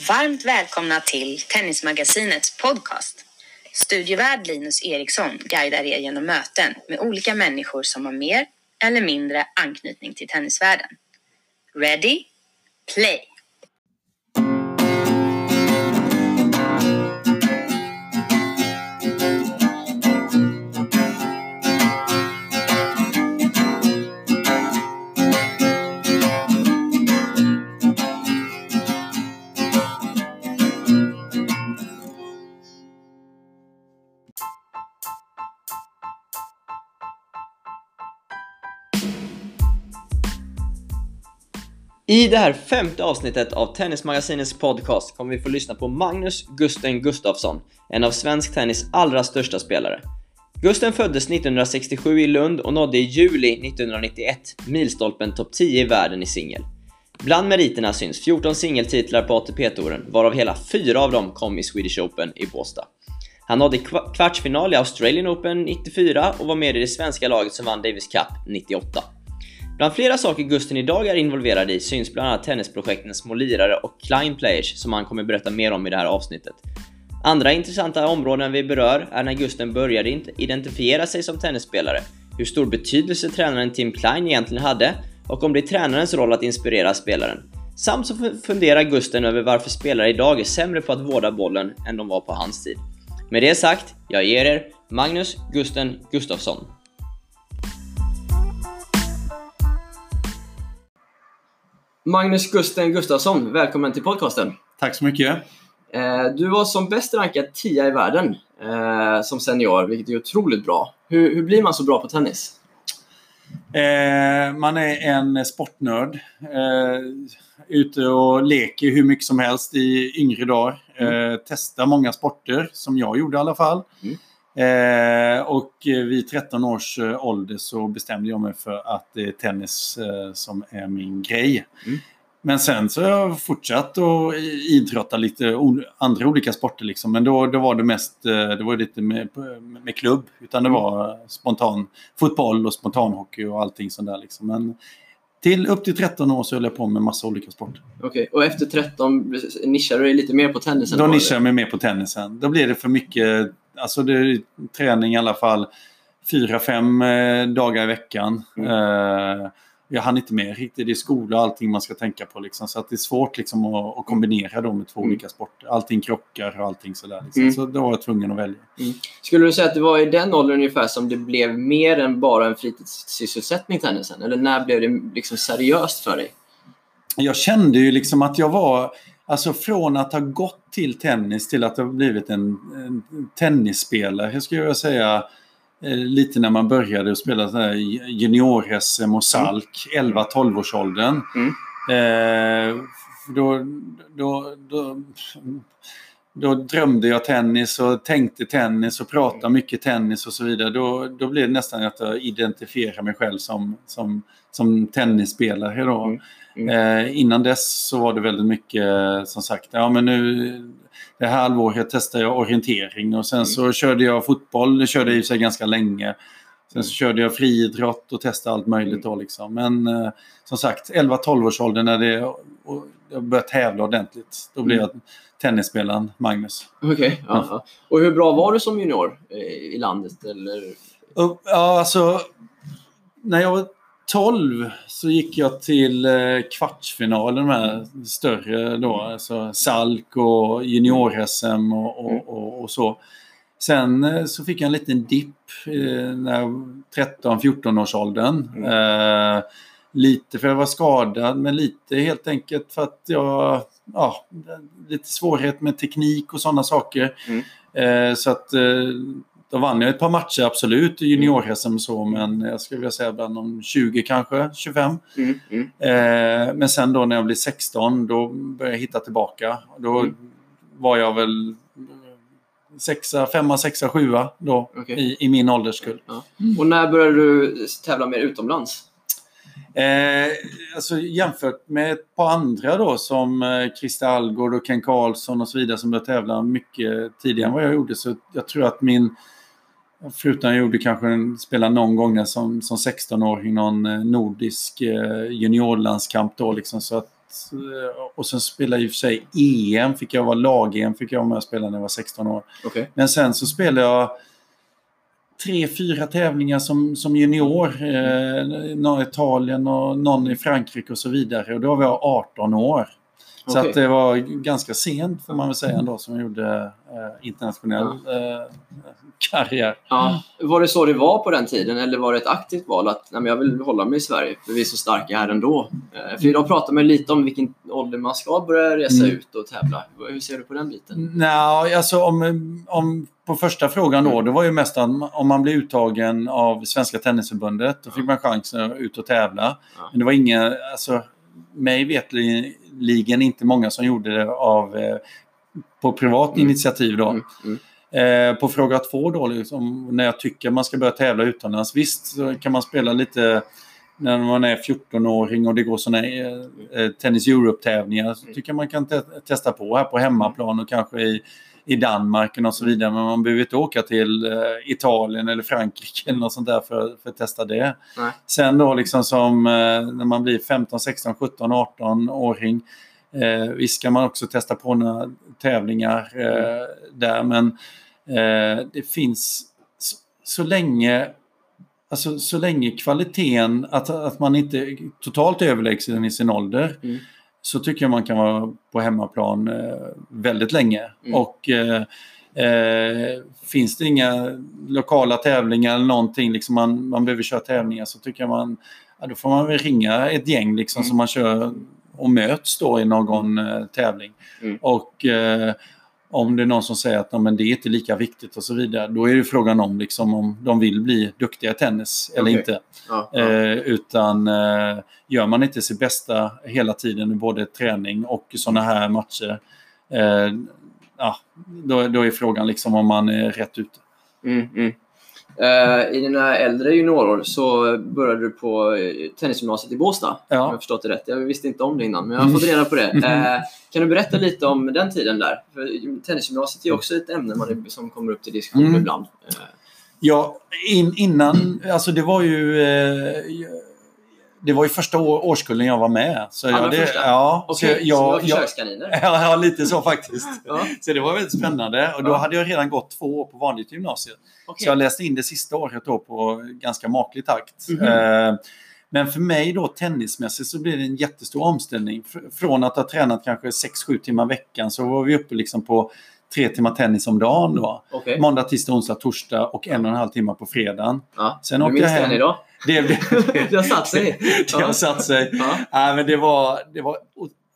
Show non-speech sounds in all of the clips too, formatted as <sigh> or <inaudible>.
Varmt välkomna till Tennismagasinets podcast. Studievärd Linus Eriksson guidar er genom möten med olika människor som har mer eller mindre anknytning till tennisvärlden. Ready? Play! I det här femte avsnittet av Tennismagasinets podcast kommer vi få lyssna på Magnus Gusten Gustafsson, en av svensk tennis allra största spelare. Gusten föddes 1967 i Lund och nådde i juli 1991 milstolpen topp 10 i världen i singel. Bland meriterna syns 14 singeltitlar på ATP-touren, varav hela fyra av dem kom i Swedish Open i Båstad. Han nådde kvartsfinal i Australian Open 94 och var med i det svenska laget som vann Davis Cup 98. Bland flera saker Gusten idag är involverad i syns bland annat tennisprojekten Små Lirare och Klein Players som han kommer berätta mer om i det här avsnittet. Andra intressanta områden vi berör är när Gusten började identifiera sig som tennisspelare, hur stor betydelse tränaren Tim Klein egentligen hade och om det är tränarens roll att inspirera spelaren. Samt så funderar Gusten över varför spelare idag är sämre på att vårda bollen än de var på hans tid. Med det sagt, jag ger er Magnus Gusten Gustafsson. Magnus Gusten Gustafsson, välkommen till podcasten. Tack så mycket. Eh, du var som bäst rankad 10 i världen eh, som senior, vilket är otroligt bra. Hur, hur blir man så bra på tennis? Eh, man är en sportnörd. Eh, ute och leker hur mycket som helst i yngre dagar. Mm. Testar många sporter, som jag gjorde i alla fall. Mm. Eh, och vid 13 års eh, ålder så bestämde jag mig för att det är tennis eh, som är min grej. Mm. Men sen så har jag fortsatt att idrotta lite andra olika sporter. Liksom. Men då, då var det mest eh, det var lite med, med klubb. Utan det mm. var spontan fotboll och spontanhockey och allting sånt där. Liksom. Men till upp till 13 år så höll jag på med massa olika sporter. Okej, okay. och efter 13 nischade du dig lite mer på tennisen? Då nischade jag mig mer på tennisen. Då blir det för mycket alltså det träning i alla fall fyra, fem eh, dagar i veckan. Mm. Uh, jag hann inte med riktigt. Det är skola och allting man ska tänka på. Liksom. Så att det är svårt liksom, att, att kombinera dem med två mm. olika sporter. Allting krockar och allting sådär. Liksom. Mm. Så då var jag tvungen att välja. Mm. Skulle du säga att det var i den åldern ungefär som det blev mer än bara en fritidssysselsättning tennisen? Eller när blev det liksom seriöst för dig? Jag kände ju liksom att jag var Alltså från att ha gått till tennis till att ha blivit en, en tennisspelare, jag skulle jag säga, eh, lite när man började spela junior-SM och SALK, 11-12 årsåldern. Mm. Eh, då, då, då, då drömde jag tennis och tänkte tennis och pratade mycket tennis och så vidare. Då, då blev det nästan att jag identifierade mig själv som, som, som tennisspelare. Då. Mm. Mm. Eh, innan dess så var det väldigt mycket som sagt, ja men nu det här halvåret testade jag orientering och sen mm. så körde jag fotboll, det körde jag i sig ganska länge. Sen så körde jag friidrott och testade allt möjligt då liksom. Men eh, som sagt, 11-12 års ålder när det, och jag började tävla ordentligt, då blev mm. jag tennisspelaren Magnus. Okej, okay, ja. Och hur bra var du som junior eh, i landet? Eller? Ja, alltså när jag var 12 så gick jag till eh, kvartsfinalen, här större då, alltså SALK och junior-SM och, och, mm. och, och, så. Sen eh, så fick jag en liten dipp eh, när 13-14 års åldern. Mm. Eh, lite för jag var skadad, men lite helt enkelt för att jag... Ja, lite svårighet med teknik och sådana saker. Mm. Eh, så att eh, då vann jag ett par matcher absolut i junior-SM så, men jag skulle vilja säga bland de 20 kanske, 25. Mm, mm. Eh, men sen då när jag blev 16 då började jag hitta tillbaka. Då mm. var jag väl sexa, femma, sexa, sjua då okay. i, i min ålderskull. Ja. Och när började du tävla mer utomlands? Eh, alltså jämfört med ett par andra då som eh, Christer Algård och Ken Karlsson och så vidare som började tävla mycket tidigare än vad jag gjorde så jag tror att min Förutom jag gjorde kanske en, spelade någon gång som, som 16-åring någon eh, nordisk eh, juniorlandskamp då liksom. Så att Eh, Och sen spelade jag i och för sig EM, fick jag vara lag-EM, fick jag vara med och spela när jag var 16 år. Okej. Men sen så spelade jag tre, fyra tävlingar som, som junior. Eh, i Italien och någon i Frankrike och så vidare. Och då var jag 18 år. Så Okej. att det var ganska sent får man väl säga ändå som jag gjorde eh, internationell eh, karriär. Ja. Var det så det var på den tiden eller var det ett aktivt val att nej, men jag vill hålla mig i Sverige för vi är så starka här ändå? Eh, För idag pratar man lite om vilken ålder man ska börja resa Mm. ut och tävla. Hur ser du på den biten? Nej, alltså om, om på första frågan då, det var ju mest om man blev uttagen av Svenska Tennisförbundet, då fick man chansen att ut och tävla. Men det var inga, alltså mig vetligen inte många som gjorde det av eh, på privat Mm. initiativ då. Mm. Mm. Eh, på fråga två då, liksom, när jag tycker man ska börja tävla utomlands. Visst kan man spela lite när man är 14-åring och det går sådana eh, eh, Tennis Europe-tävlingar. Så tycker jag man kan te testa på här på hemmaplan och kanske i, i Danmark och så vidare. Men man behöver inte åka till eh, Italien eller Frankrike eller något sånt där för, för att testa det. Nej. Sen då liksom som eh, när man blir 15, 16, 17, 18-åring. Eh, visst kan man också testa på några tävlingar eh, där men eh, det finns så, så länge Alltså så länge kvaliteten, att, att man inte totalt överlägsen i sin ålder, Mm. Så tycker jag man kan vara på hemmaplan eh, väldigt länge. Mm. Och eh, eh, finns det inga lokala tävlingar eller någonting, liksom man, man behöver köra tävlingar, så tycker jag man, ja, då får man väl ringa ett gäng liksom Mm. som man kör och möts då i någon eh, tävling. Mm. Och eh, om det är någon som säger att "Ja, men det är inte lika viktigt och så vidare, då är det frågan om liksom, om de vill bli duktiga i tennis eller Okej. inte. Ja, ja. Eh, utan eh, gör man inte sitt bästa hela tiden i både träning och sådana här matcher, eh, ja, då, då är frågan liksom om man är rätt ute. Mm, mm. Eh, I dina äldre juniorår så började du på eh, tennisgymnasiet i Båstad. Om jag Ja. förstått det rätt. Jag visste inte om det innan, men jag har fått reda på det. Eh, kan du berätta lite om den tiden där? För tennisgymnasiet är också ett ämne man som kommer upp till diskussion Mm. ibland. Ja, in, innan, alltså det var ju det var ju första år, årskullen jag var med. Så jag, det? Ja, Okej, så jag, var försökskaniner? <laughs> ja, ja, lite så faktiskt. <laughs> Ja, Så det var väldigt spännande. Och då Ja. hade jag redan gått två år på vanligt gymnasium. okej. Så jag läste in det sista året då på ganska maklig takt. Mhm. Eh, Men för mig då tennismässigt så blir det en jättestor omställning. Fr- Från att ha tränat kanske 6-7 timmar i veckan så var vi uppe liksom på tre timmar tennis om dagen då. Okej. Måndag, tisdag, onsdag, torsdag och en och en halv timme på fredagen. Ja. Sen åkte jag hem. idag? Det, det, Det har satt sig. <laughs> det har satt sig. Ja. Nej, men det var, det var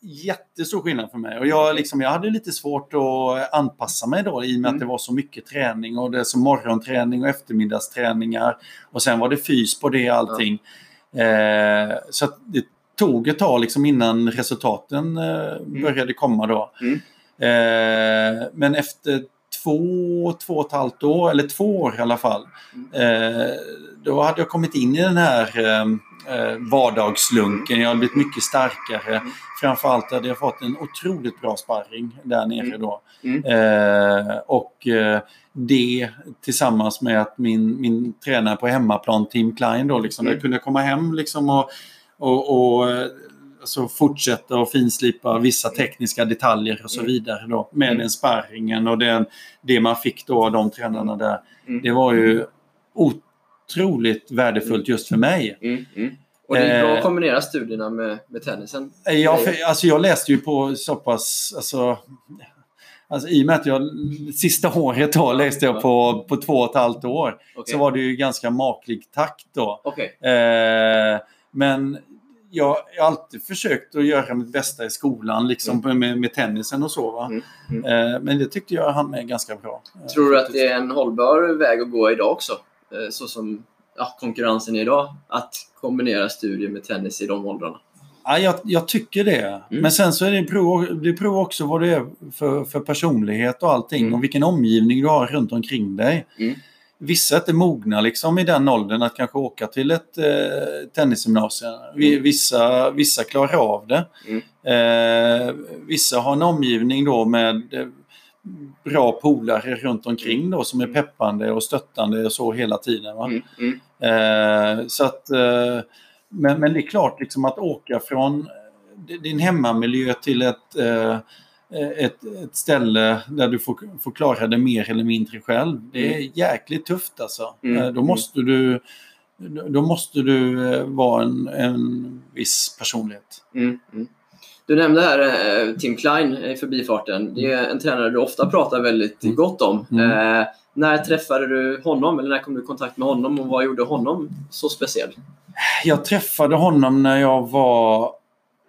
jättestor skillnad för mig. Och jag, liksom, jag hade lite svårt att anpassa mig då i och med Mm. att det var så mycket träning och det är så morgonträning och eftermiddagsträningar. Och sen var det fys på det allting. Eh, så det tog ett tag liksom innan resultaten eh, började komma då. Mm. Eh, men efter två, två och ett halvt år, eller två år i alla fall, eh, då hade jag kommit in i den här eh, eh, vardagslunken. Jag hade blivit mycket starkare. Framförallt hade jag fått en otroligt bra sparring där nere Mm. då. Mm. Eh, och eh, det tillsammans med att min, min tränare på hemmaplan, Tim Klein, då, liksom, Mm. jag kunde komma hem liksom, och, och, och alltså fortsätta och finslipa vissa tekniska detaljer och så Mm. vidare då, med Mm. den sparringen och den, det man fick då av de tränarna där. Mm. Det var ju otroligt värdefullt just för mig. Mm. Mm. Och det är bra Eh. att kombinera studierna med, med tennisen. Jag, för, alltså jag läste ju på så pass, alltså, alltså i och med att jag sista året då läste jag på, på två och ett halvt år Okej. så var det ju ganska maklig takt då. Okej. Eh, men jag har alltid försökt att göra mitt bästa i skolan liksom med, med tennisen och så. Mm. Mm. Eh, men det tyckte jag han med ganska bra. eh, Tror du att det är en hållbar väg att gå idag också? Eh, Så som ja, konkurrensen är idag. Att kombinera studier med tennis i de åldrarna. Ja, jag, jag tycker det. Mm. Men sen så är det prov, det prov också vad det är för, för personlighet och allting Mm. och vilken omgivning du har runt omkring dig. Mm. Vissa är mogna liksom i den åldern att kanske åka till ett eh, tennisgymnasium. Mm. Vissa, vissa klarar av det. Mm. Eh, vissa har en omgivning då med eh, bra polare runt omkring då som är peppande och stöttande och så hela tiden. Mm. Mm. Eh, så att, eh, men, men det är klart liksom att åka från din hemmamiljö till ett, eh, ett, ett ställe där du får, får klara det mer eller mindre själv. Det är jäkligt tufft alltså. Mm. Eh, Då måste du då måste du eh, vara en, en viss personlighet. Mm, mm. Du nämnde här eh, Tim Klein i förbifarten. Det är en tränare du ofta pratar väldigt Mm. gott om. Mm. Eh, när träffade du honom eller när kom du i kontakt med honom och vad gjorde honom så speciell? Jag träffade honom när jag var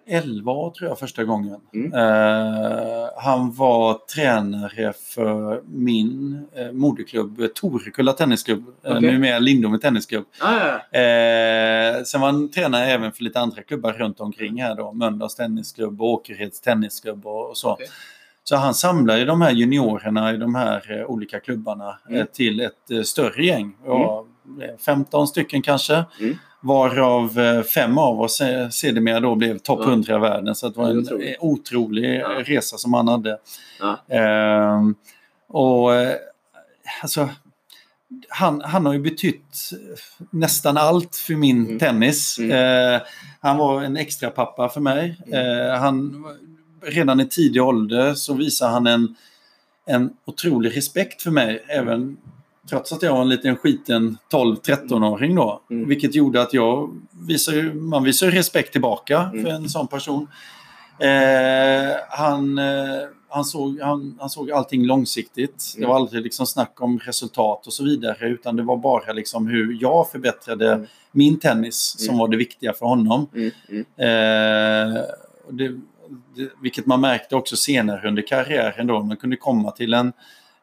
11 år tror jag första gången. Mm. Eh, han var tränare för min eh, moderklubb Torekulla Tennisklubb. Okay. Okej. numera Lindome Tennisklubb. Ah, ja. Eh, sen var han tränare även för lite andra klubbar runt omkring här då. Mölndals Tennisklubb, Åkerheds Tennisklubb och, och så. Okej. Så han samlar ju de här juniorerna i de här eh, olika klubbarna Mm. eh, till ett eh, större gäng. Eh, 15 stycken kanske. Mm. Varav eh, fem av oss eh, sedermera då blev topp Ja. 100 i världen. Så det var en eh, otrolig Ja. resa som han hade. Ja. Ehm, och alltså, han, han har ju betytt nästan allt för min Mm. tennis. Mm. Eh, han var en extra pappa för mig. Mm. Han, redan i tidig ålder så visade han en, en otrolig respekt för mig. Även trots att jag var en liten skiten 12-13-åring då. Mm. Vilket gjorde att jag visar man visar respekt tillbaka Mm. för en sån person. Eh, han, eh, han, såg, han, han såg allting långsiktigt. Det Mm. var aldrig liksom snack om resultat och så vidare. Utan det var bara liksom hur jag förbättrade Mm. min tennis som Mm. var det viktiga för honom. Mm, mm, Eh, det, det, vilket man märkte också senare under karriären då. Man kunde komma till en,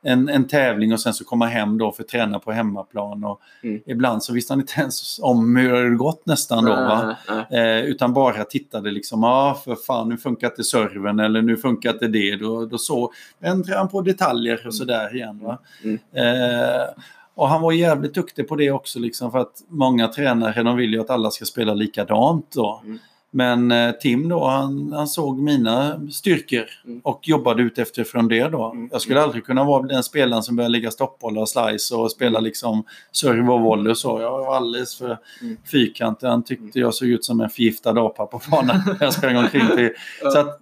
en, en tävling och sen så komma hem då för att träna på hemmaplan. Och Mm. Ibland så visste han inte ens om hur det gått nästan då. Va? Nej, nej. Eh, utan bara tittade liksom, ja ah, för fan nu funkar inte serven eller nu funkar inte det. Då, då så ändrade han på detaljer och sådär igen. Va? Mm. Eh, och han var jävligt duktig på det också liksom för att många tränare de vill ju att alla ska spela likadant då. Mm. Men eh, Tim då, han, han såg mina styrkor Mm. och jobbade ut efter det då. Mm. Jag skulle aldrig kunna vara den spelaren som börjar lägga stoppbollar och slice och spela liksom serve och volley så. Jag var alldeles för Mm. fyrkantig. Han tyckte jag såg ut som en förgiftad apa på banan när jag sprang omkring. Till. <laughs> Så att,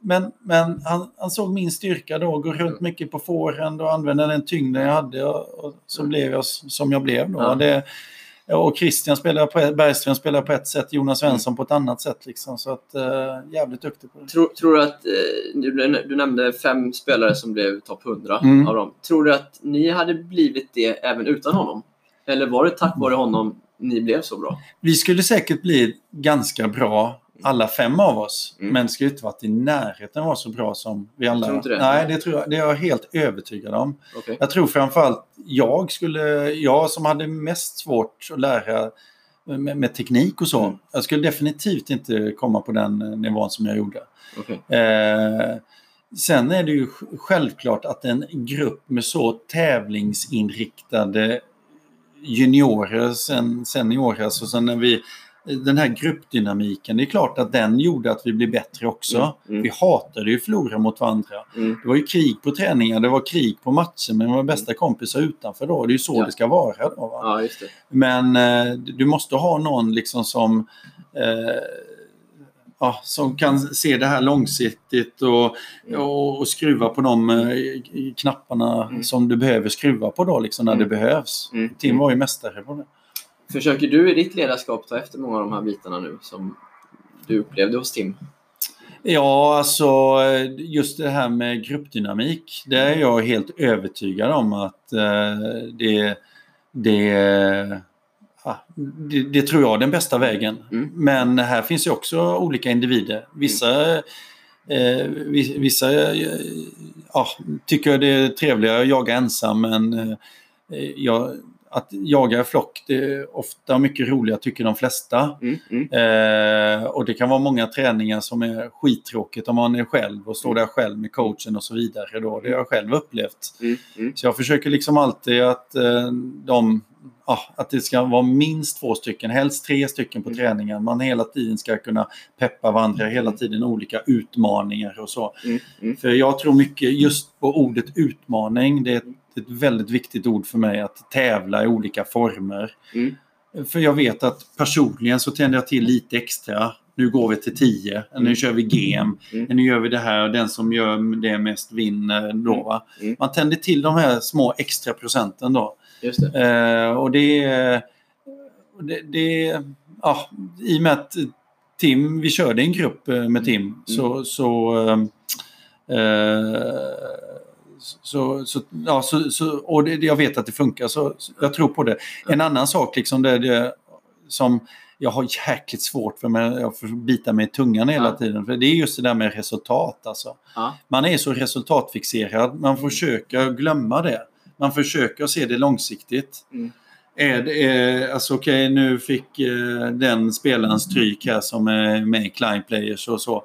men men han, han såg min styrka då, gå runt mycket på forehand och använda den tyngden jag hade och, och så Mm. blev jag som jag blev då. Det, och Christian spelar på Bergström spelar på ett sätt, Jonas Mm. Svensson på ett annat sätt. Liksom. Så att, eh, jävligt duktig på det. Tror, tror du att, eh, du, du nämnde fem spelare som blev topp 100 Mm. av dem. Tror du att ni hade blivit det även utan honom? Eller var det tack vare honom ni blev så bra? Vi skulle säkert bli ganska bra, alla fem av oss. Mm. Inte varit i närheten vara så bra som vi alla. Tror inte det? Nej, det, tror jag, det är jag helt övertygad om. Okej. Jag tror framförallt jag skulle, jag som hade mest svårt att lära med, med teknik och så. Mm. Jag skulle definitivt inte komma på den eh, nivån som jag gjorde. okej. Eh, sen är det ju sj- självklart att en grupp med så tävlingsinriktade juniorer, sen, seniorer, alltså sen när vi den här gruppdynamiken, det är klart att den gjorde att vi blev bättre också. Mm, mm. Vi hatade ju att förlora mot varandra. Mm. Det var ju krig på träningar, det var krig på matcher med våra bästa kompisar utanför då. Det är ju så Ja. det ska vara. Då, va? Ja. Men eh, du måste ha någon liksom som, eh, ja, som kan se det här långsiktigt och, Mm. och, och skruva på de eh, knapparna Mm. som du behöver skruva på då, liksom, när Mm. det behövs. Mm. Tim var ju mästare på det. Försöker du i ditt ledarskap ta efter många av de här bitarna nu som du upplevde hos Tim? Ja, alltså just det här med gruppdynamik, det är jag helt övertygad om att eh, det, det, det, det tror jag är den bästa vägen. Mm. Men här finns ju också olika individer. Vissa, eh, vi- vissa eh, ja, tycker det är trevligare att jaga ensam men eh, jag, att jaga i flock det är ofta mycket roligare tycker de flesta. Mm. Mm. Eh, och det kan vara många träningar som är skittråkigt om man är själv och står där själv med coachen och så vidare. Då. Det har jag själv upplevt. Mm. Mm. Så jag försöker liksom alltid att, eh, de, ja, att det ska vara minst två stycken, helst tre stycken på Mm. träningen. Man hela tiden ska kunna peppa varandra, hela tiden olika utmaningar och så. Mm. Mm. För jag tror mycket just på ordet utmaning. Det är ett, väldigt viktigt ord för mig att tävla i olika former. Mm. För jag vet att personligen så tänder jag till lite extra nu går vi till 10, Mm. nu kör vi GM, Mm. nu gör vi det här och den som gör det mest vinner då. Mm. Man tänder till de här små extra procenten då. Det. Eh, och det Det, det, ja, I och med att Tim, vi körde en grupp eh, med Tim så... så eh, eh, så, så, ja, så, så, och det, jag vet att det funkar, så, så jag tror på det. En annan sak liksom det, det, som jag har jäkligt svårt för, men jag får bita mig i tungan hela Ja. tiden, för det är just det där med resultat. Alltså. Ja. Man är så resultatfixerad, man försöker glömma det. Man försöker se det långsiktigt. Mm. Är det, är, alltså okej, nu fick eh, den spelaren stryk här som är med i Klein Players och så.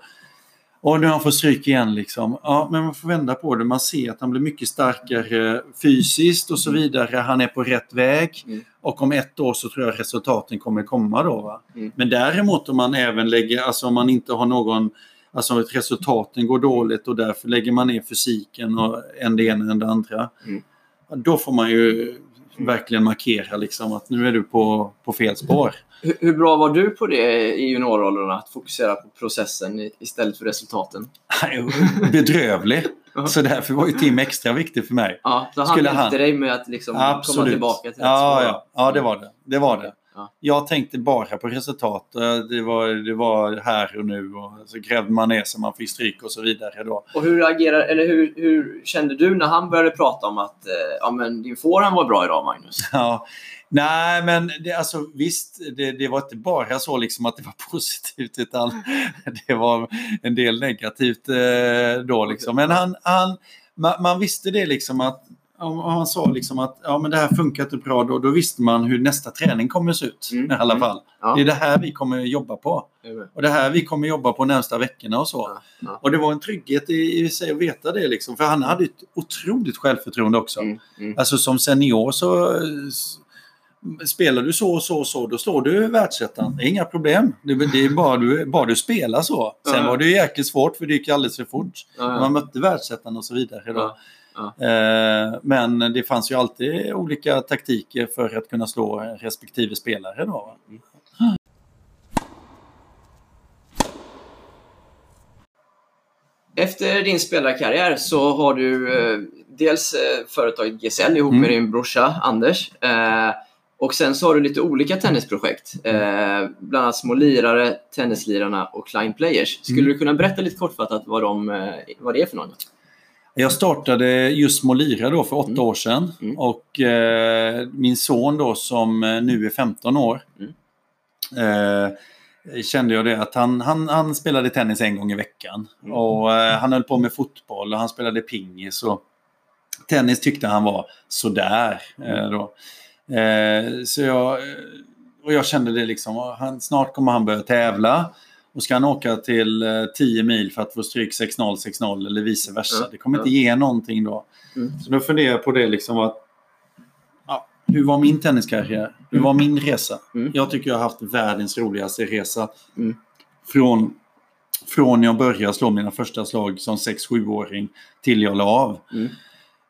Och nu har han fått stryk igen liksom. Ja, men man får vända på det. Man ser att han blir mycket starkare fysiskt och så vidare. Han är på rätt väg. Mm. Och om ett år så tror jag resultaten kommer komma då. Mm. Men däremot om man även lägger, alltså om man inte har någon, alltså att resultaten går dåligt och därför lägger man ner fysiken och en det ena än det andra. Mm. Då får man ju verkligen markera liksom att nu är du på, på fel spår. Hur, hur bra var du på det i juniorrollerna? Att fokusera på processen istället för resultaten? <laughs> Bedrövlig. Så därför var ju Tim extra viktig för mig. Ja, så han Skulle hjälpte han- dig med att liksom komma tillbaka till rätt ja, spår? ja, ja, det var det. Det var det. Ja. Jag tänkte bara på resultat. Eh, Det var, det var här och nu och så grävde man ner sig, man fick stryk och så vidare. Då. Och hur, agerar, eller hur, hur kände du när han började prata om att eh, ja, men din forehand var bra idag, Magnus? Ja. Nej, men det, alltså, visst, det, det var inte bara så liksom att det var <laughs> positivt utan det var en del negativt eh, då. Liksom. Men han, han, man, man visste det liksom att om han sa liksom att ja, men det här funkar inte bra, då, då visste man hur nästa träning kommer se ut Mm, i alla mm. fall. Ja. Det är det här vi kommer jobba på. Och det här vi kommer jobba på närmsta veckorna och så. Ja. Och det var en trygghet i, i sig att veta det liksom. För han hade ett otroligt självförtroende också. Mm, mm. Alltså som senior så spelar du så och så och så, då slår du världsettan. Det är inga problem. Det, är- det är bara du, bara du spelar så. Sen Ja. var det ju jäkligt svårt för det gick alldeles för fort. Ja, man mötte världsettan och så vidare. Då. Ja, Eh, men det fanns ju alltid olika taktiker för att kunna slå respektive spelare. Då? Efter din spelarkarriär så har du eh, dels eh, företaget GSL ihop Mm. med din brorsa Anders. Och sen så har du lite olika tennisprojekt. Eh, bland annat Små lirare, Tennislirarna och Klein Players. Skulle Mm. du kunna berätta lite kortfattat vad, de, eh, vad det är för något? Jag startade just Små Lira då för åtta Mm. år sedan. Mm. Och eh, min son då som eh, nu är 15 år. Mm. Eh, kände jag det att han, han, han spelade tennis en gång i veckan. Mm. Och eh, han höll på med fotboll och han spelade pingis. Och tennis tyckte han var sådär. Eh, då. Eh, så jag, eh, och jag kände det liksom, han, snart kommer han börja tävla. Och ska han åka till eh, 10 mil för att få stryk 6-0, 6-0 eller vice versa. Ja, Det kommer inte ge någonting då. Mm. Så då funderar jag på det liksom att ja, hur var min tenniskarriär? Hur var min resa? Mm. Jag tycker jag har haft världens roligaste resa. Mm. Från, från jag började slå mina första slag som 6-7-åring till jag la av.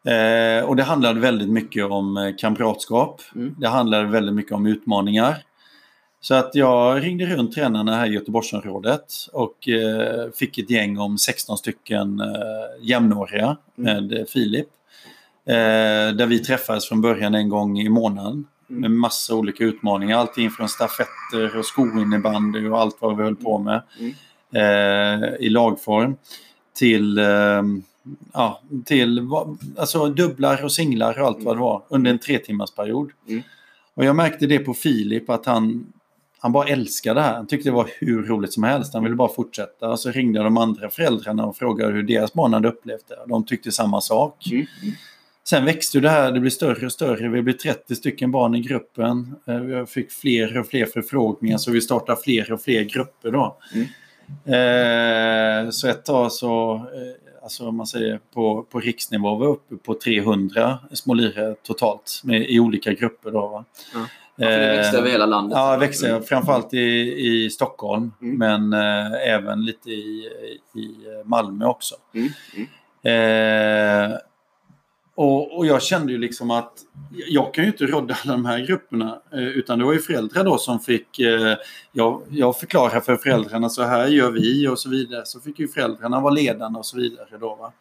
Eh, och det handlade väldigt mycket om eh, kamratskap. Mm. Det handlade väldigt mycket om utmaningar. Så att jag ringde runt tränarna här i Göteborgsområdet och eh, fick ett gäng om 16 stycken eh, jämnåriga Mm. med eh, Filip. Eh, där vi träffades från början en gång i månaden Mm. med massa olika utmaningar. Allting från stafetter och skoinnebandy och allt vad vi höll på med Mm. eh, i lagform till, eh, ja, till alltså dubblar och singlar och allt vad det var under en tre timmars period. Mm. Och jag märkte det på Filip att han, han bara älskade det här. Han tyckte det var hur roligt som helst. Han ville bara fortsätta. Och så ringde jag de andra föräldrarna och frågade hur deras barn hade upplevt det. De tyckte samma sak. Mm. Sen växte det här, det blev större och större. Vi blev 30 stycken barn i gruppen. Eh, Jag fick fler och fler förfrågningar så vi startade fler och fler grupper då. Mm. Eh, så ett tag så, eh, alltså om man säger på, på riksnivå var uppe på 300 små lirare totalt med, i olika grupper då. Ja. För det växte över hela landet. Ja, det växte Mm. framförallt i, i Stockholm Mm. men eh, även lite i, i Malmö också. Mm. Mm. Eh, och, och jag kände ju liksom att jag kan ju inte rådda alla de här grupperna. Eh, utan det var ju föräldrar då som fick... Eh, jag, jag förklarar för föräldrarna så här gör vi och så vidare. Så fick ju föräldrarna vara ledande och så vidare. Då, va?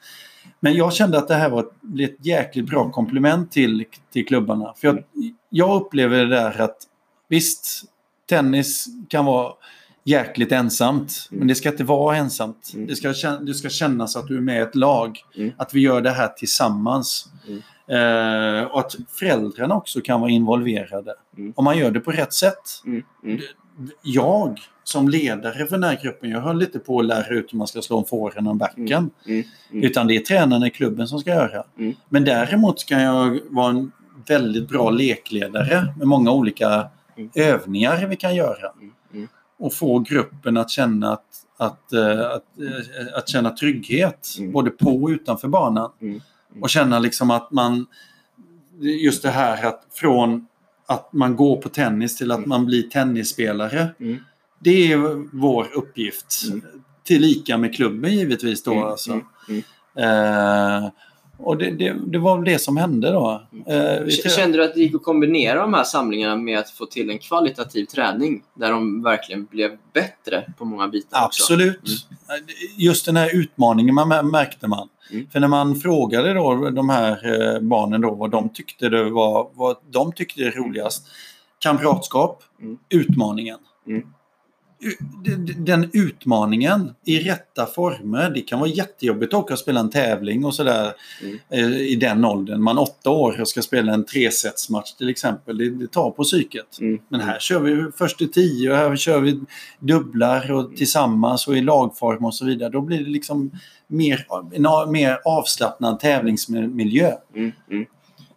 Men jag kände att det här var ett, ett jäkligt bra komplement till, till klubbarna. För jag, jag upplever det där att visst, tennis kan vara jäkligt ensamt. Mm. Men det ska inte vara ensamt. Mm. Det, ska, det ska kännas att du är med i ett lag. Mm. Att vi gör det här tillsammans. Mm. Eh, och att föräldrarna också kan vara involverade. Mm. Om man gör det på rätt sätt. Mm. Jag som ledare för den här gruppen, jag höll lite på att lära ut hur man ska slå en forehand och en backhand. Utan det är tränarna i klubben som ska göra. Men däremot kan jag vara en väldigt bra lekledare med många olika övningar vi kan göra och få gruppen att känna att, att, eh, att, eh, att känna trygghet mm. både på och utanför banan. Mm. Mm. Och känna liksom att man just det här att från att man går på tennis till att mm. man blir tennisspelare. Mm. Det är vår uppgift. Tillika med klubben givetvis då. Alltså. Eh, och det, det, det, var det som hände då. Eh, Kände du att det gick att kombinera de här samlingarna med att få till en kvalitativ träning där de verkligen blev bättre på många bitar? Absolut. Mm. Just den här utmaningen man märkte man. Mm. För när man frågade då de här eh, barnen då vad de tyckte det var, vad de tyckte är roligast. Kamratskap, mm. utmaningen. Mm den utmaningen i rätta former. Det kan vara jättejobbigt att åka och spela en tävling och sådär mm. Eh, i den åldern. Man är åtta år och ska spela en tresetsmatch till exempel. Det, det tar på psyket. Mm. Men här kör vi först till tio och här kör vi dubblar och tillsammans och i lagform och så vidare. Då blir det liksom mer, en mer avslappnad tävlingsmiljö. Mm.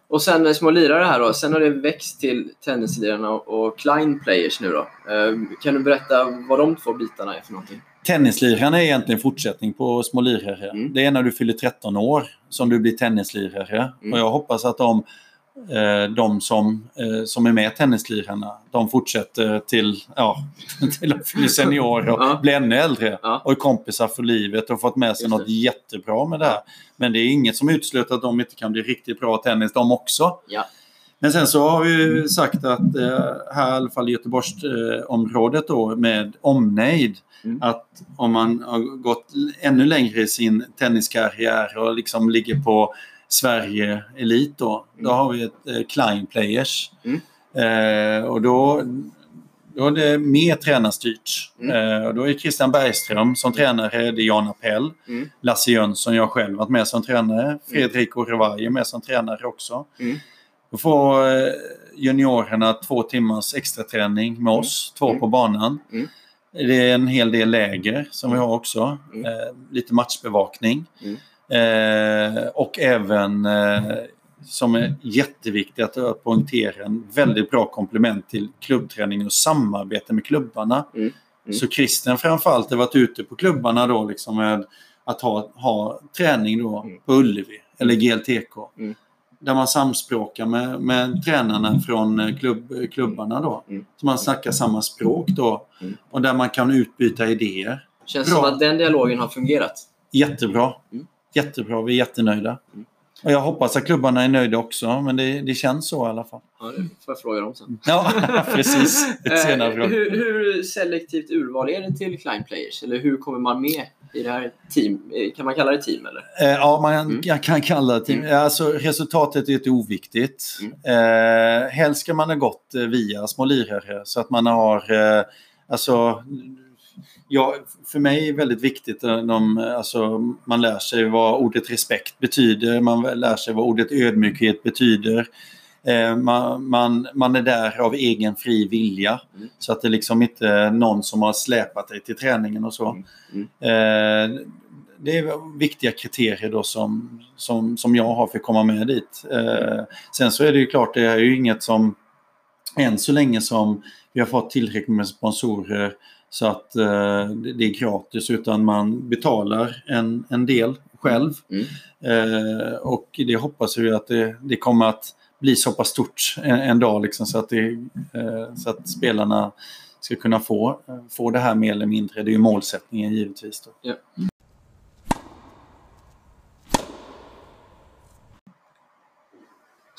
Och sen små lirare här då. Sen har det växt till tennislirarna och Klein Players nu då. Ehm, kan du berätta vad de två bitarna är för någonting? Tennislirarna är egentligen fortsättning på små lirare. Mm. Det är när du fyller 13 år som du blir tennislirare. Mm. Och jag hoppas att de Eh, de som, eh, som är med tennislirarna, de fortsätter till, ja, <laughs> till att bli senior och ja. bli ännu äldre ja. och är kompisar för livet och fått med sig något jättebra med det här. Men det är inget som utesluter att de inte kan bli riktigt bra tennis de också. Ja. Men sen så har vi sagt att eh, här i alla fall i Göteborgsområdet då med omnejd mm. att om man har gått ännu längre i sin tenniskarriär och liksom ligger på Sverige Elit då. Mm. Då har vi ett eh, Klein Players. Mm. Eh, och då, då är det mer tränarstyrt. Mm. Eh, och då är Christian Bergström som tränare, det är Jan Appell, mm. Lasse Jönsson, jag själv varit med som tränare, mm. Fredrik Orevaj är med som tränare också. Mm. Då får eh, juniorerna två timmars extra träning med mm. oss, två på banan. Det är en hel del läger som vi har också. Eh, lite matchbevakning. Eh, och även eh, som är jätteviktigt att poängtera en väldigt bra komplement till klubbträning och samarbete med klubbarna. Mm. Mm. Så Christian framförallt har varit ute på klubbarna då liksom med att ha, ha träning då mm. på Ullevi eller GLTK. Mm. Där man samspråkar med, med tränarna från eh, klubb, klubbarna då. Mm. Så man snackar samma språk då. Mm. Och där man kan utbyta idéer. Känns Bra. som att den dialogen har fungerat. Jättebra. Mm. Jättebra, vi är jättenöjda. Mm. Och jag hoppas att klubbarna är nöjda också, men det, det känns så i alla fall. Ja, det får jag fråga dem sen. Ja, <laughs> precis. Senare eh, hur, hur selektivt urval är det till Klein Players? Eller hur kommer man med i det här team? Eh, kan man kalla det team eller? Eh, ja, man mm. kan kalla det team. Mm. Alltså, resultatet är inte oviktigt. Mm. Eh, helst ska man ha gått via små lirare så att man har eh, Alltså, ja, för mig är det väldigt viktigt att de, alltså, man lär sig vad ordet respekt betyder, man lär sig vad ordet ödmjukhet betyder. Eh, man, man, man, är där av egen fri vilja. Mm. Så att det liksom inte är någon som har släpat dig till träningen och så. Mm. Mm. Eh, det är viktiga kriterier då som, som, som jag har för att komma med dit. Eh, sen så är det ju klart, det är ju inget som än så länge som vi har fått tillräckligt med sponsorer så att eh, det är gratis utan man betalar en, en del själv. Mm. Eh, och det hoppas vi att det, det, kommer att bli så pass stort en, en dag liksom, så, att det, eh, så att spelarna ska kunna få, få det här mer eller mindre. Det är ju målsättningen givetvis. Då. Ja.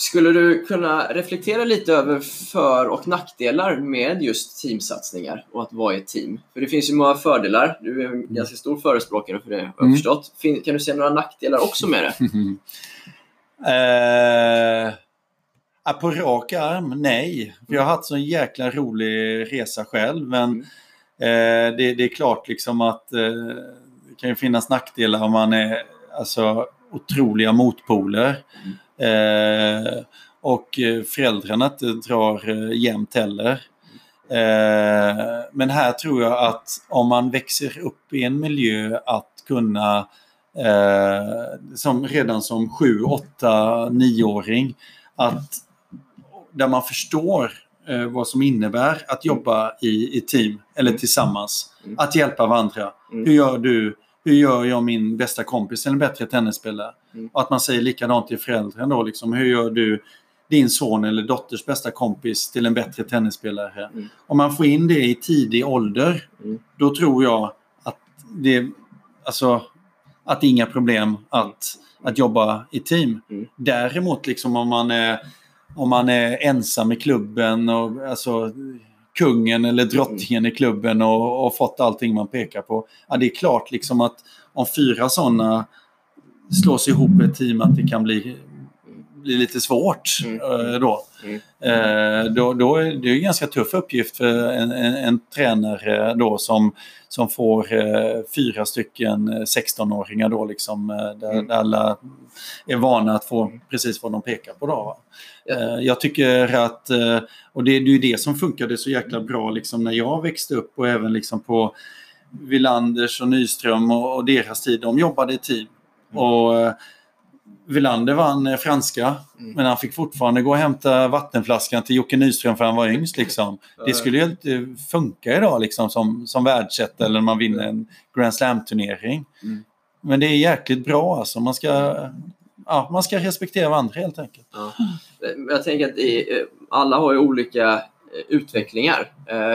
Skulle du kunna reflektera lite över för och nackdelar med just teamsatsningar och att vara i ett team? För det finns ju många fördelar. Du är en ganska stor förespråkare för det, har jag Mm. förstått. Kan du se några nackdelar också med det? <laughs> Eh, ja, på rak arm, nej. För jag har haft så en jäkla rolig resa själv. Men Mm. eh, det, det är klart liksom att eh, det kan ju finnas nackdelar om man är alltså, otroliga motpoler. Eh, och föräldrarna inte drar eh, jämnt heller. Eh, men här tror jag att om man växer upp i en miljö att kunna eh, som, redan som 7, 8, 9-åring att där man förstår eh, vad som innebär att jobba i, i team eller Mm. tillsammans. Mm. Att hjälpa varandra. Mm. Hur gör du? Hur gör jag min bästa kompis till en bättre tennisspelare? Mm. Och att man säger likadant till föräldrarna då. Liksom, hur gör du din son eller dotters bästa kompis till en bättre tennisspelare? Mm. Om man får in det i tidig ålder, Mm. då tror jag att det, alltså, att det är inga problem att, att jobba i team. Mm. Däremot liksom om man är, om man är ensam i klubben och alltså kungen eller drottningen i klubben och, och fått allting man pekar på. Ja, det är klart liksom att om fyra sådana slås ihop i ett team att det kan bli, bli lite svårt Mm. eh, då. Mm. Eh, då, då är det en ganska tuff uppgift för en, en, en tränare då som, som får eh, fyra stycken eh, 16-åringar då liksom, eh, där, Mm. där alla är vana att få precis vad de pekar på. Då? Ja. Eh, jag tycker att, eh, och det, det är ju det som funkade så jäkla bra liksom, när jag växte upp och även liksom på Villanders och Nyström och, och deras tid. De jobbade i team. Mm. Och eh, Villander vann eh, franska, Mm. men han fick fortfarande gå och hämta vattenflaskan till Jocke Nyström för han var yngst. Liksom. Det skulle ju inte funka idag liksom, som, som världsetta eller när man vinner en Grand Slam-turnering. Mm. Men det är jäkligt bra alltså. Man ska, ja, man ska respektera varandra helt enkelt. Ja. Jag tänker att i, eh, alla har ju olika eh, utvecklingar.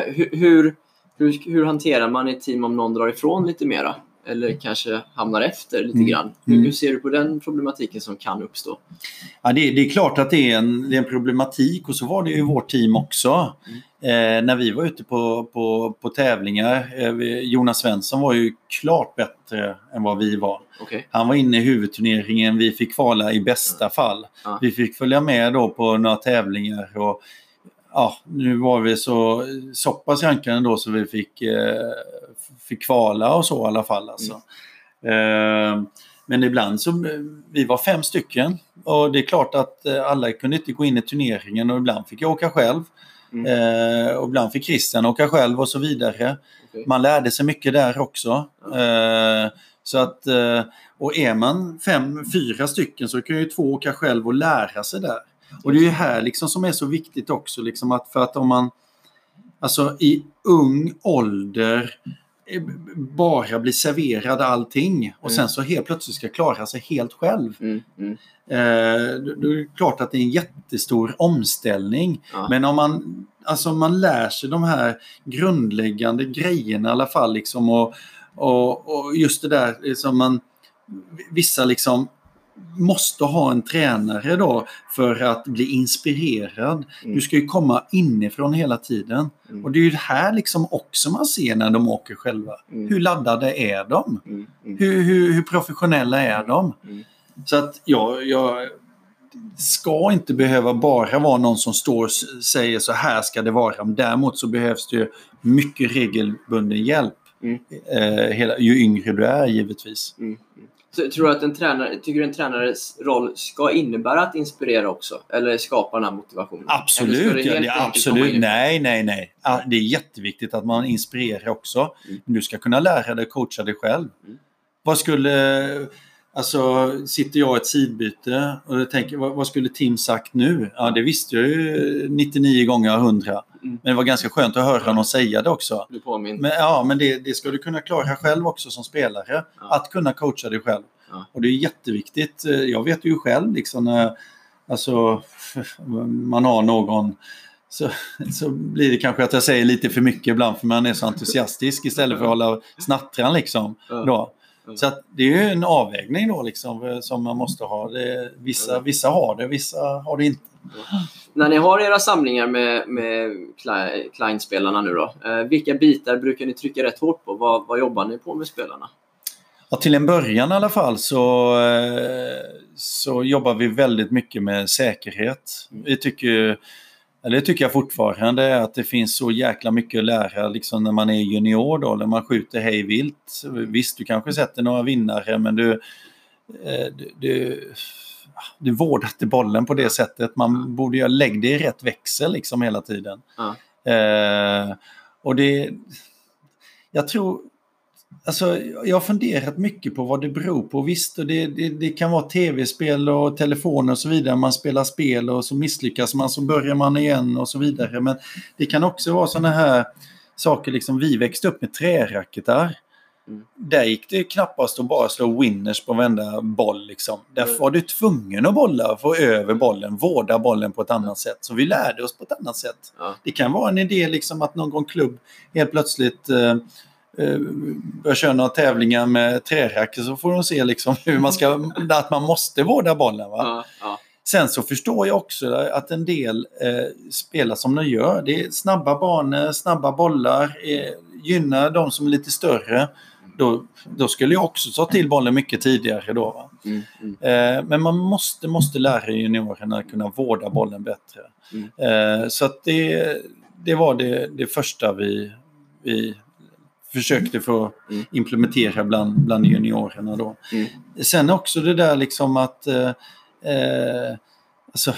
Hur, hur, hur, hur hanterar man ett team om någon drar ifrån lite mera? Eller kanske hamnar efter lite Mm. grann. Hur, Mm. hur ser du på den problematiken som kan uppstå? Ja, det, det är klart att det är, en, det är en problematik och så var det ju i vårt team också. Eh, när vi var ute på, på, på tävlingar. Eh, Jonas Svensson var ju klart bättre än vad vi var. Okej. Han var inne i huvudturneringen, vi fick kvala i bästa fall. Ja. Vi fick följa med då på några tävlingar och ja, nu var vi så, så pass rankade då så vi fick, eh, fick kvala och så i alla fall. Alltså. Eh, men ibland så, vi var fem stycken och det är klart att eh, alla kunde inte gå in i turneringen och ibland fick jag åka själv. Mm. Eh, och ibland fick Christian åka själv och så vidare. Okej. Man lärde sig mycket där också. Eh, så att, eh, och är man fem, fyra stycken så kan ju två åka själv och lära sig där. Och det är ju här liksom som är så viktigt också, liksom att för att om man alltså i ung ålder eh, bara blir serverad allting och Mm. sen så helt plötsligt ska klara sig helt själv. Mm, mm, Eh, då är det klart att det är en jättestor omställning. ja. Men om man, alltså man lär sig de här grundläggande grejerna i alla fall. Liksom, och, och, och just det där liksom man, vissa liksom måste ha en tränare då för att bli inspirerad. Mm. Du ska ju komma inifrån hela tiden. Mm. Och det är ju det här liksom också man ser när de åker själva. Mm. Hur laddade är de? Mm, mm, Hur, hur, hur professionella är de? mm. Så att jag, jag ska inte behöva bara vara någon som står och säger så här ska det vara. Men däremot så behövs det ju mycket regelbunden hjälp. Eh, hela, ju yngre du är givetvis. Tror du att en tränare, tycker du en tränares roll ska innebära att inspirera också? Eller skapa den här motivationen? Absolut, ja, det absolut. Nej, nej, nej. Det är jätteviktigt att man inspirerar också. Mm. Men du ska kunna lära dig coacha dig själv. Mm. Vad skulle... Alltså, sitter jag i ett sidbyte och tänker, vad, vad skulle Tim sagt nu? Ja, det visste jag ju 99 gånger av 100. Mm. Men det var ganska skönt att höra någon säga det också. Du påminner. Men, ja, men det, det ska du kunna klara själv också som spelare. Ja. Att kunna coacha dig själv. Ja. Och det är jätteviktigt. Eh, Jag vet ju själv liksom när alltså, man har någon så, så blir det kanske att jag säger lite för mycket ibland för man är så entusiastisk istället för att hålla snattran liksom. Då. Mm. Så det är ju en avvägning då liksom eh, som man måste ha. Det, vissa, Mm. vissa har det, vissa har det inte. När ni har era samlingar med, med Kle- Klein-spelarna nu då, eh, vilka bitar brukar ni trycka rätt hårt på? Vad, vad jobbar ni på med spelarna? Ja, till en början i alla fall så, eh, så jobbar vi väldigt mycket med säkerhet. Mm. Vi tycker, det tycker jag fortfarande, att det finns så jäkla mycket att lära liksom när man är junior då, när man skjuter hej vilt. Visst, du kanske sätter några vinnare men du, eh, du, du, du vårdar inte bollen på det sättet. Man borde ju lägga det i rätt växel liksom hela tiden. Ja. Eh, och det... Jag tror... Alltså, jag har funderat mycket på vad det beror på. Visst, det, det, det kan vara tv-spel och telefoner och så vidare. Man spelar spel och så misslyckas man, så börjar man igen och så vidare. Men det kan också vara sådana här saker, liksom vi växte upp med träracketar. Mm. Där gick det knappast att bara slå winners på varenda boll. Liksom. Där Mm. var du tvungen att bolla, få över bollen, vårda bollen på ett annat sätt. Så vi lärde oss på ett annat sätt. Ja. Det kan vara en idé liksom att någon klubb helt plötsligt eh, börjar köra några tävlingar med träracket så får de se liksom hur man ska, <laughs> att man måste vårda bollen. Va? Ja, ja, Sen så förstår jag också att en del eh, spelar som de gör. Det är snabba banor, snabba bollar, eh, gynnar de som är lite större. Då, då skulle jag också ta till bollen mycket tidigare då. Mm, mm, Eh, men man måste, måste lära juniorerna att kunna vårda bollen bättre. Mm. Eh, så att det, det var det, det första vi, vi försökte få Mm. implementera bland, bland juniorerna då. Mm. Sen också det där liksom att eh, eh, alltså,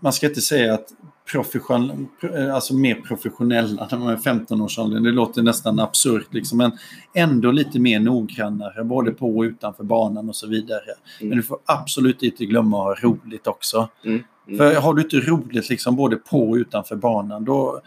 man ska inte säga att profession, eh, alltså mer professionella när man är 15-årsåldern. Det låter nästan absurt liksom, men ändå lite mer noggrannare både på och utanför banan och så vidare. Mm. Men du får absolut inte glömma att ha roligt också. mm, mm. För har du inte roligt liksom både på och utanför banan då,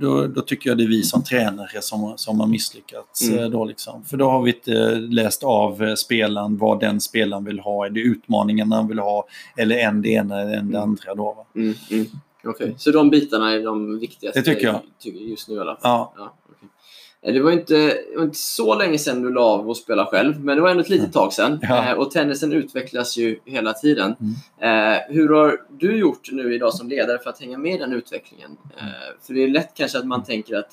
då, då tycker jag det är vi som tränare som, som har misslyckats. Mm. eh, Då liksom. För då har vi inte läst av eh, spelaren vad den spelaren vill ha. Är det utmaningen han vill ha eller en det ena eller en det andra. Då? Mm, mm. Okej, så de bitarna är de viktigaste Det tycker jag. just nu i alla fall? Ja. Ja, okej. Eh, Det var, inte, det var inte så länge sedan du la av att spela själv, men det var ändå ett litet tag sedan. Ja. Eh, Och tennisen utvecklas ju hela tiden. Mm. Eh, hur har du gjort nu idag som ledare för att hänga med i den utvecklingen? För det är lätt kanske att man tänker att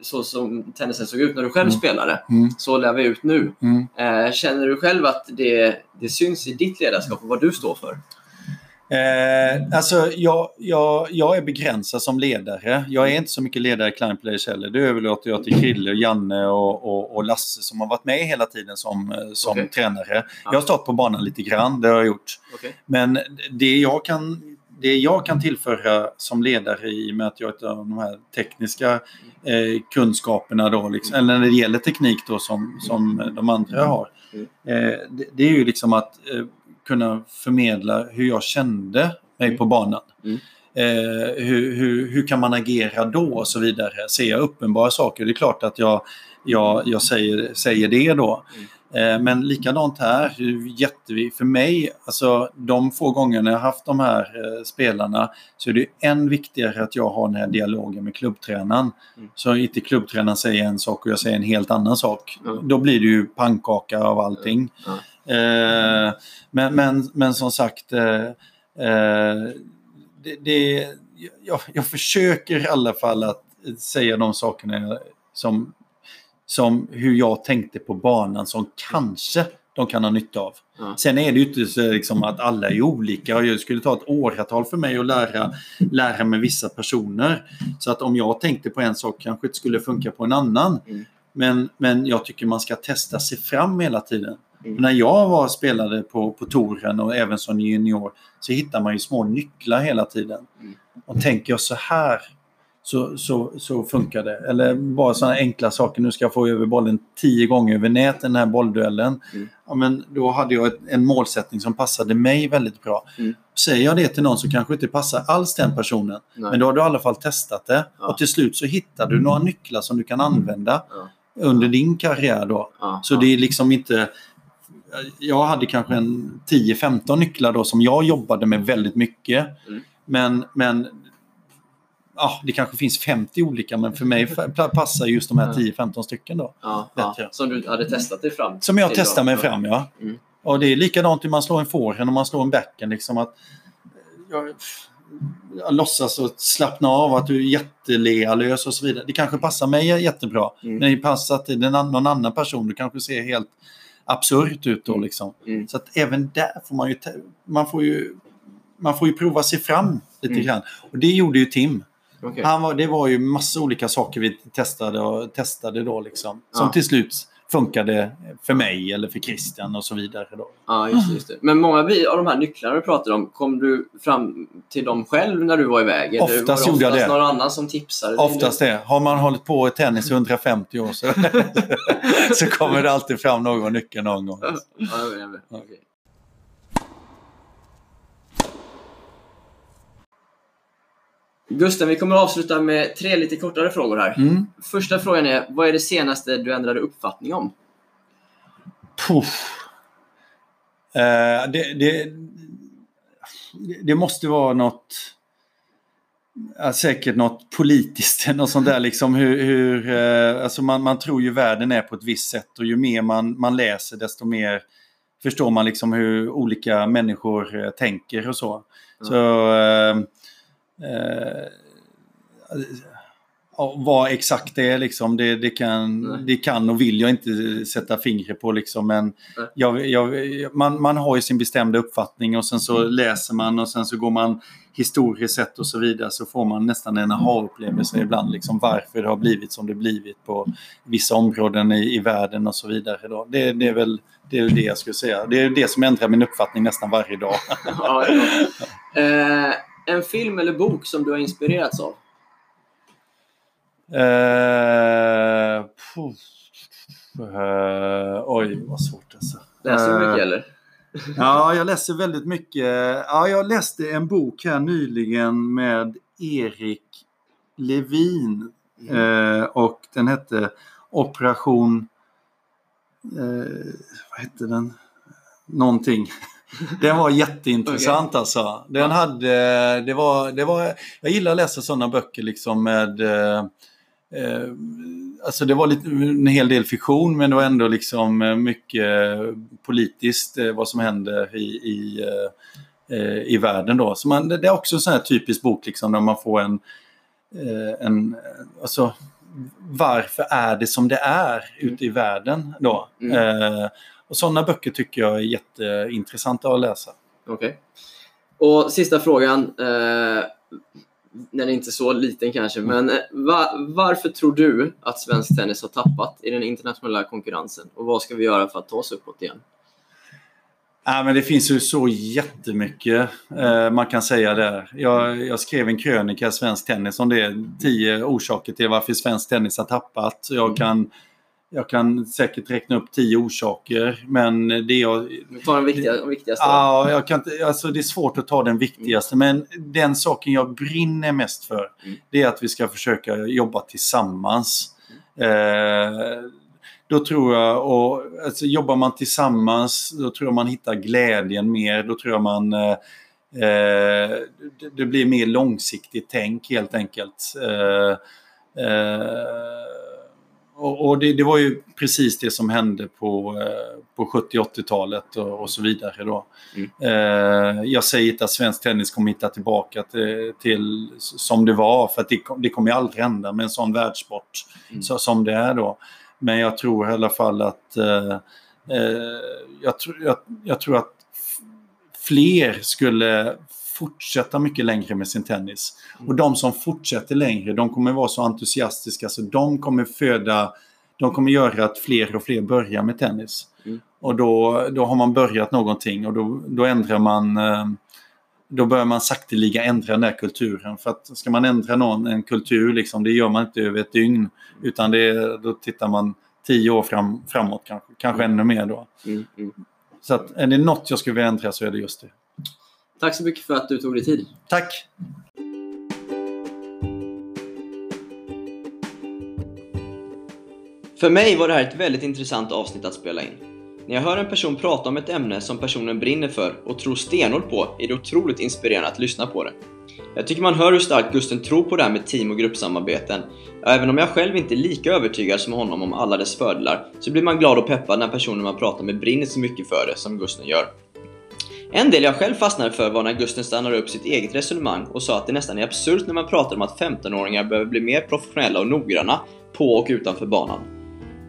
så som tennisen såg ut när du själv Mm. spelade, Mm. så lär vi ut nu. Mm. Känner du själv att det, det syns i ditt ledarskap och vad du står för? Eh, alltså, jag, jag, jag är begränsad som ledare. Jag är inte så mycket ledare i Klein Players heller. Det överlåter jag till Krille, Janne och, och, och Lasse som har varit med hela tiden som, eh, som Okej. tränare. Jag har stått på banan lite grann, det har jag gjort. Okej. Men det jag kan, det jag kan tillföra som ledare i och med att jag har de här tekniska eh, kunskaperna då, liksom, eller när det gäller teknik då som, som de andra har. Mm. Eh, det, det är ju liksom att eh, kunna förmedla hur jag kände mig Mm. på banan. Mm. Eh, hur, hur, hur kan man agera då och så vidare. Ser jag uppenbara saker, det är klart att jag, jag, jag säger, säger det då. Eh, Men likadant här, är jättevi- för mig, alltså de få gångerna jag haft de här eh, spelarna så är det än viktigare att jag har den här dialogen med klubbtränaren. Mm. Så inte klubbtränaren säger en sak och jag säger en helt annan sak. Mm. Då blir det ju pannkaka av allting. Ja. Eh, men, men, men som sagt, eh, eh, det, det, jag, jag försöker i alla fall att säga de sakerna som, som hur jag tänkte på banan som kanske de kan ha nytta av. Ja. Sen är det ju inte så liksom att alla är olika. Det skulle ta ett åratal för mig att lära, lära mig vissa personer. Så att om jag tänkte på en sak kanske det skulle funka på en annan. Mm. Men, men jag tycker man ska testa sig fram hela tiden. Mm. När jag var spelade på, på touren och även som junior så hittar man ju små nycklar hela tiden. Mm. Och tänker jag så här så, så, så funkar det. Eller bara sådana enkla saker. Nu ska jag få över bollen tio gånger över nät den här bollduellen. Mm. Ja, men då hade jag ett, en målsättning som passade mig väldigt bra. Mm. Säger jag det till någon så kanske inte passar alls den personen. Nej. Men då har du i alla fall testat det. Ja. Och till slut så hittar du några nycklar som du kan använda Ja. under din karriär. Då. Ja, Så ja. det är liksom inte... Jag hade kanske en 10-15 nycklar då som jag jobbade med väldigt mycket. Mm. Men, men ja, det kanske finns 50 olika, men för mig passar just de här 10-15 stycken då. Ja, ja. Som du hade testat dig fram Som jag testar mig fram, ja. Mm. Och det är likadant hur man slår en forehand och man slår en backhand. Liksom att jag, jag låtsas att slappna av, att du är jättelealös och så vidare. Det kanske passar mig jättebra. Mm. Men det passar till någon annan person. Det kanske ser helt absurt ut då. Liksom. Mm. Så att även där får man ju, man får ju, man får ju prova sig fram lite Mm. grann. Och det gjorde ju Tim. Okej. Han var, det var ju massa olika saker vi testade och testade då liksom. Som Ja. till slut funkade för mig eller för Christian och så vidare. Då. Ja, just det, just det. Men många av de här nycklarna du pratar om, kom du fram till dem själv när du var iväg? Eller Oftast var det gjorde jag oftast det. någon annan som tipsade? Oftast det. Har man hållit på i tennis i 150 år så, <laughs> så kommer det alltid fram någon nyckel någon gång. Ja, jag vet, jag vet. Okej. Gusten, vi kommer att avsluta med tre lite kortare frågor här. Mm. Första frågan är, vad är det senaste du ändrade uppfattning om? Puff. Eh, det, det, det måste vara något, ja, säkert något politiskt, något sånt där liksom hur, hur eh, alltså man, man tror ju världen är på ett visst sätt och ju mer man, man läser desto mer förstår man liksom hur olika människor eh, tänker och så. Så eh, eh, vad exakt det är liksom, det, det, kan, Nej. det kan och vill jag inte sätta fingret på liksom. Men jag, jag, man, man har ju sin bestämda uppfattning och sen så Mm. läser man och sen så går man historiskt sett och så vidare så får man nästan en aha-upplevelse ibland. Liksom, varför det har blivit som det blivit på vissa områden i, i världen och så vidare. Då. Det, det är väl det, är det jag skulle säga. Det är det som ändrar min uppfattning nästan varje dag. <laughs> Ja, ja. <laughs> Eh, en film eller bok som du har inspirerats av? Eh, puff. Eh, oj, vad svårt alltså. Läser du Eh, mycket eller? Ja, jag läser väldigt mycket. Ja, jag läste en bok här nyligen med Erik Levin. Eh, och den hette Operation... Eh, vad hette den? Någonting. Den var jätteintressant alltså. Den hade, det var, det var, jag gillar att läsa sådana böcker liksom med eh, eh, Alltså det var lite, en hel del fiktion men det var ändå liksom eh, mycket politiskt eh, vad som händer i, i, eh, i världen då. Så man, det är också en sån här typisk bok liksom när man får en, en alltså varför är det som det är ute i världen då? Mm. Och sådana böcker tycker jag är jätteintressanta att läsa. Okej. Och sista frågan. Eh, den är inte så liten kanske, men eh, va, varför tror du att svensk tennis har tappat i den internationella konkurrensen? Och vad ska vi göra för att ta oss uppåt igen? Ja, men det finns ju så jättemycket eh, man kan säga där. Jag, jag skrev en krönika i Svensk Tennis om det. Tio orsaker till varför svensk tennis har tappat. Jag kan, jag kan säkert räkna upp tio orsaker. Men det jag... Tar den viktiga, den viktigaste. Ja, jag kan alltså det är svårt att ta den viktigaste. Men den saken jag brinner mest för Mm. det är att vi ska försöka jobba tillsammans. Eh, då tror jag, och alltså, jobbar man tillsammans, då tror jag man hittar glädjen mer. Då tror jag man eh, eh, det, det blir mer långsiktigt tänk helt enkelt. Eh, eh, och och det, det var ju precis det som hände på, eh, på 70 80-talet och, och så vidare. Då. Mm. Eh, jag säger inte att svensk tennis kommer hitta tillbaka till, till som det var, för att det, det kommer ju aldrig hända med en sån världssport Mm. så, som det är då. Men jag tror i alla fall att eh, jag, tror, jag, jag tror att fler skulle fortsätta mycket längre med sin tennis. Och de som fortsätter längre, de kommer vara så entusiastiska så de kommer föda, de kommer göra att fler och fler börjar med tennis. Mm. Och då, då har man börjat någonting och då, då ändrar man eh, då börjar man sakteliga ändra den där kulturen. För att ska man ändra någon, en kultur, liksom, det gör man inte över ett dygn. Utan det, då tittar man tio år fram, framåt kanske, kanske ännu mer då. Mm, mm. Så att är det något jag skulle vilja ändra så är det just det. Tack så mycket för att du tog dig tid. Tack! För mig var det här ett väldigt intressant avsnitt att spela in. När jag hör en person prata om ett ämne som personen brinner för och tror stenhårt på är det otroligt inspirerande att lyssna på det. Jag tycker man hör hur starkt Gusten tror på det här med team och gruppsamarbeten. Även om jag själv inte är lika övertygad som honom om alla dess fördelar, så blir man glad och peppad när personen man pratar med brinner så mycket för det som Gusten gör. En del jag själv fastnade för var när Gusten stannade upp sitt eget resonemang och sa att det nästan är absurt när man pratar om att 15-åringar behöver bli mer professionella och noggranna på och utanför banan.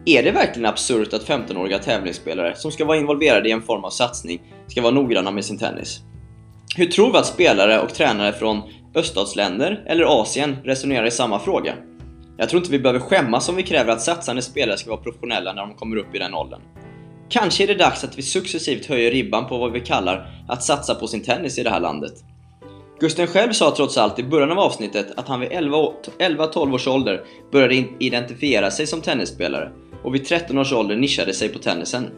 Är det verkligen absurt att 15-åriga tävlingsspelare som ska vara involverade i en form av satsning ska vara noggranna med sin tennis? Hur tror vi att spelare och tränare från öststatsländer eller Asien resonerar i samma fråga? Jag tror inte vi behöver skämmas om vi kräver att satsande spelare ska vara professionella när de kommer upp i den åldern. Kanske är det dags att vi successivt höjer ribban på vad vi kallar att satsa på sin tennis i det här landet. Gusten själv sa trots allt i början av avsnittet att han vid 11-12 års ålder började identifiera sig som tennisspelare och vid 13 års ålder nischade sig på tennisen.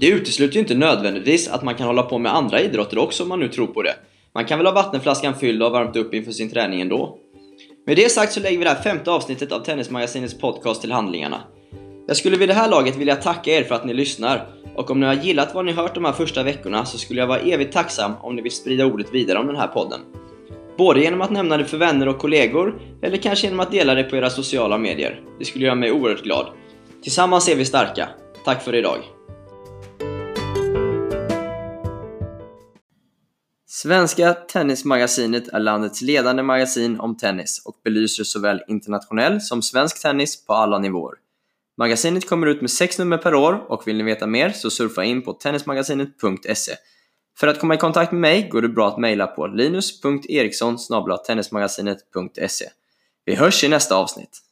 Det utesluter ju inte nödvändigtvis att man kan hålla på med andra idrotter också om man nu tror på det. Man kan väl ha vattenflaskan fylld och varmt upp inför sin träning ändå. Med det sagt så lägger vi det här femte avsnittet av Tennismagasinets podcast till handlingarna. Jag skulle vid det här laget vilja tacka er för att ni lyssnar och om ni har gillat vad ni hört de här första veckorna så skulle jag vara evigt tacksam om ni vill sprida ordet vidare om den här podden. Både genom att nämna det för vänner och kollegor eller kanske genom att dela det på era sociala medier. Det skulle göra mig oerhört glad. Tillsammans är vi starka. Tack för idag! Svenska Tennismagasinet är landets ledande magasin om tennis och belyser såväl internationell som svensk tennis på alla nivåer. Magasinet kommer ut med sex nummer per år och vill ni veta mer så surfa in på tennismagasinet.se. För att komma i kontakt med mig går det bra att mejla på linus.eriksson tennismagasinet.se. Vi hörs i nästa avsnitt!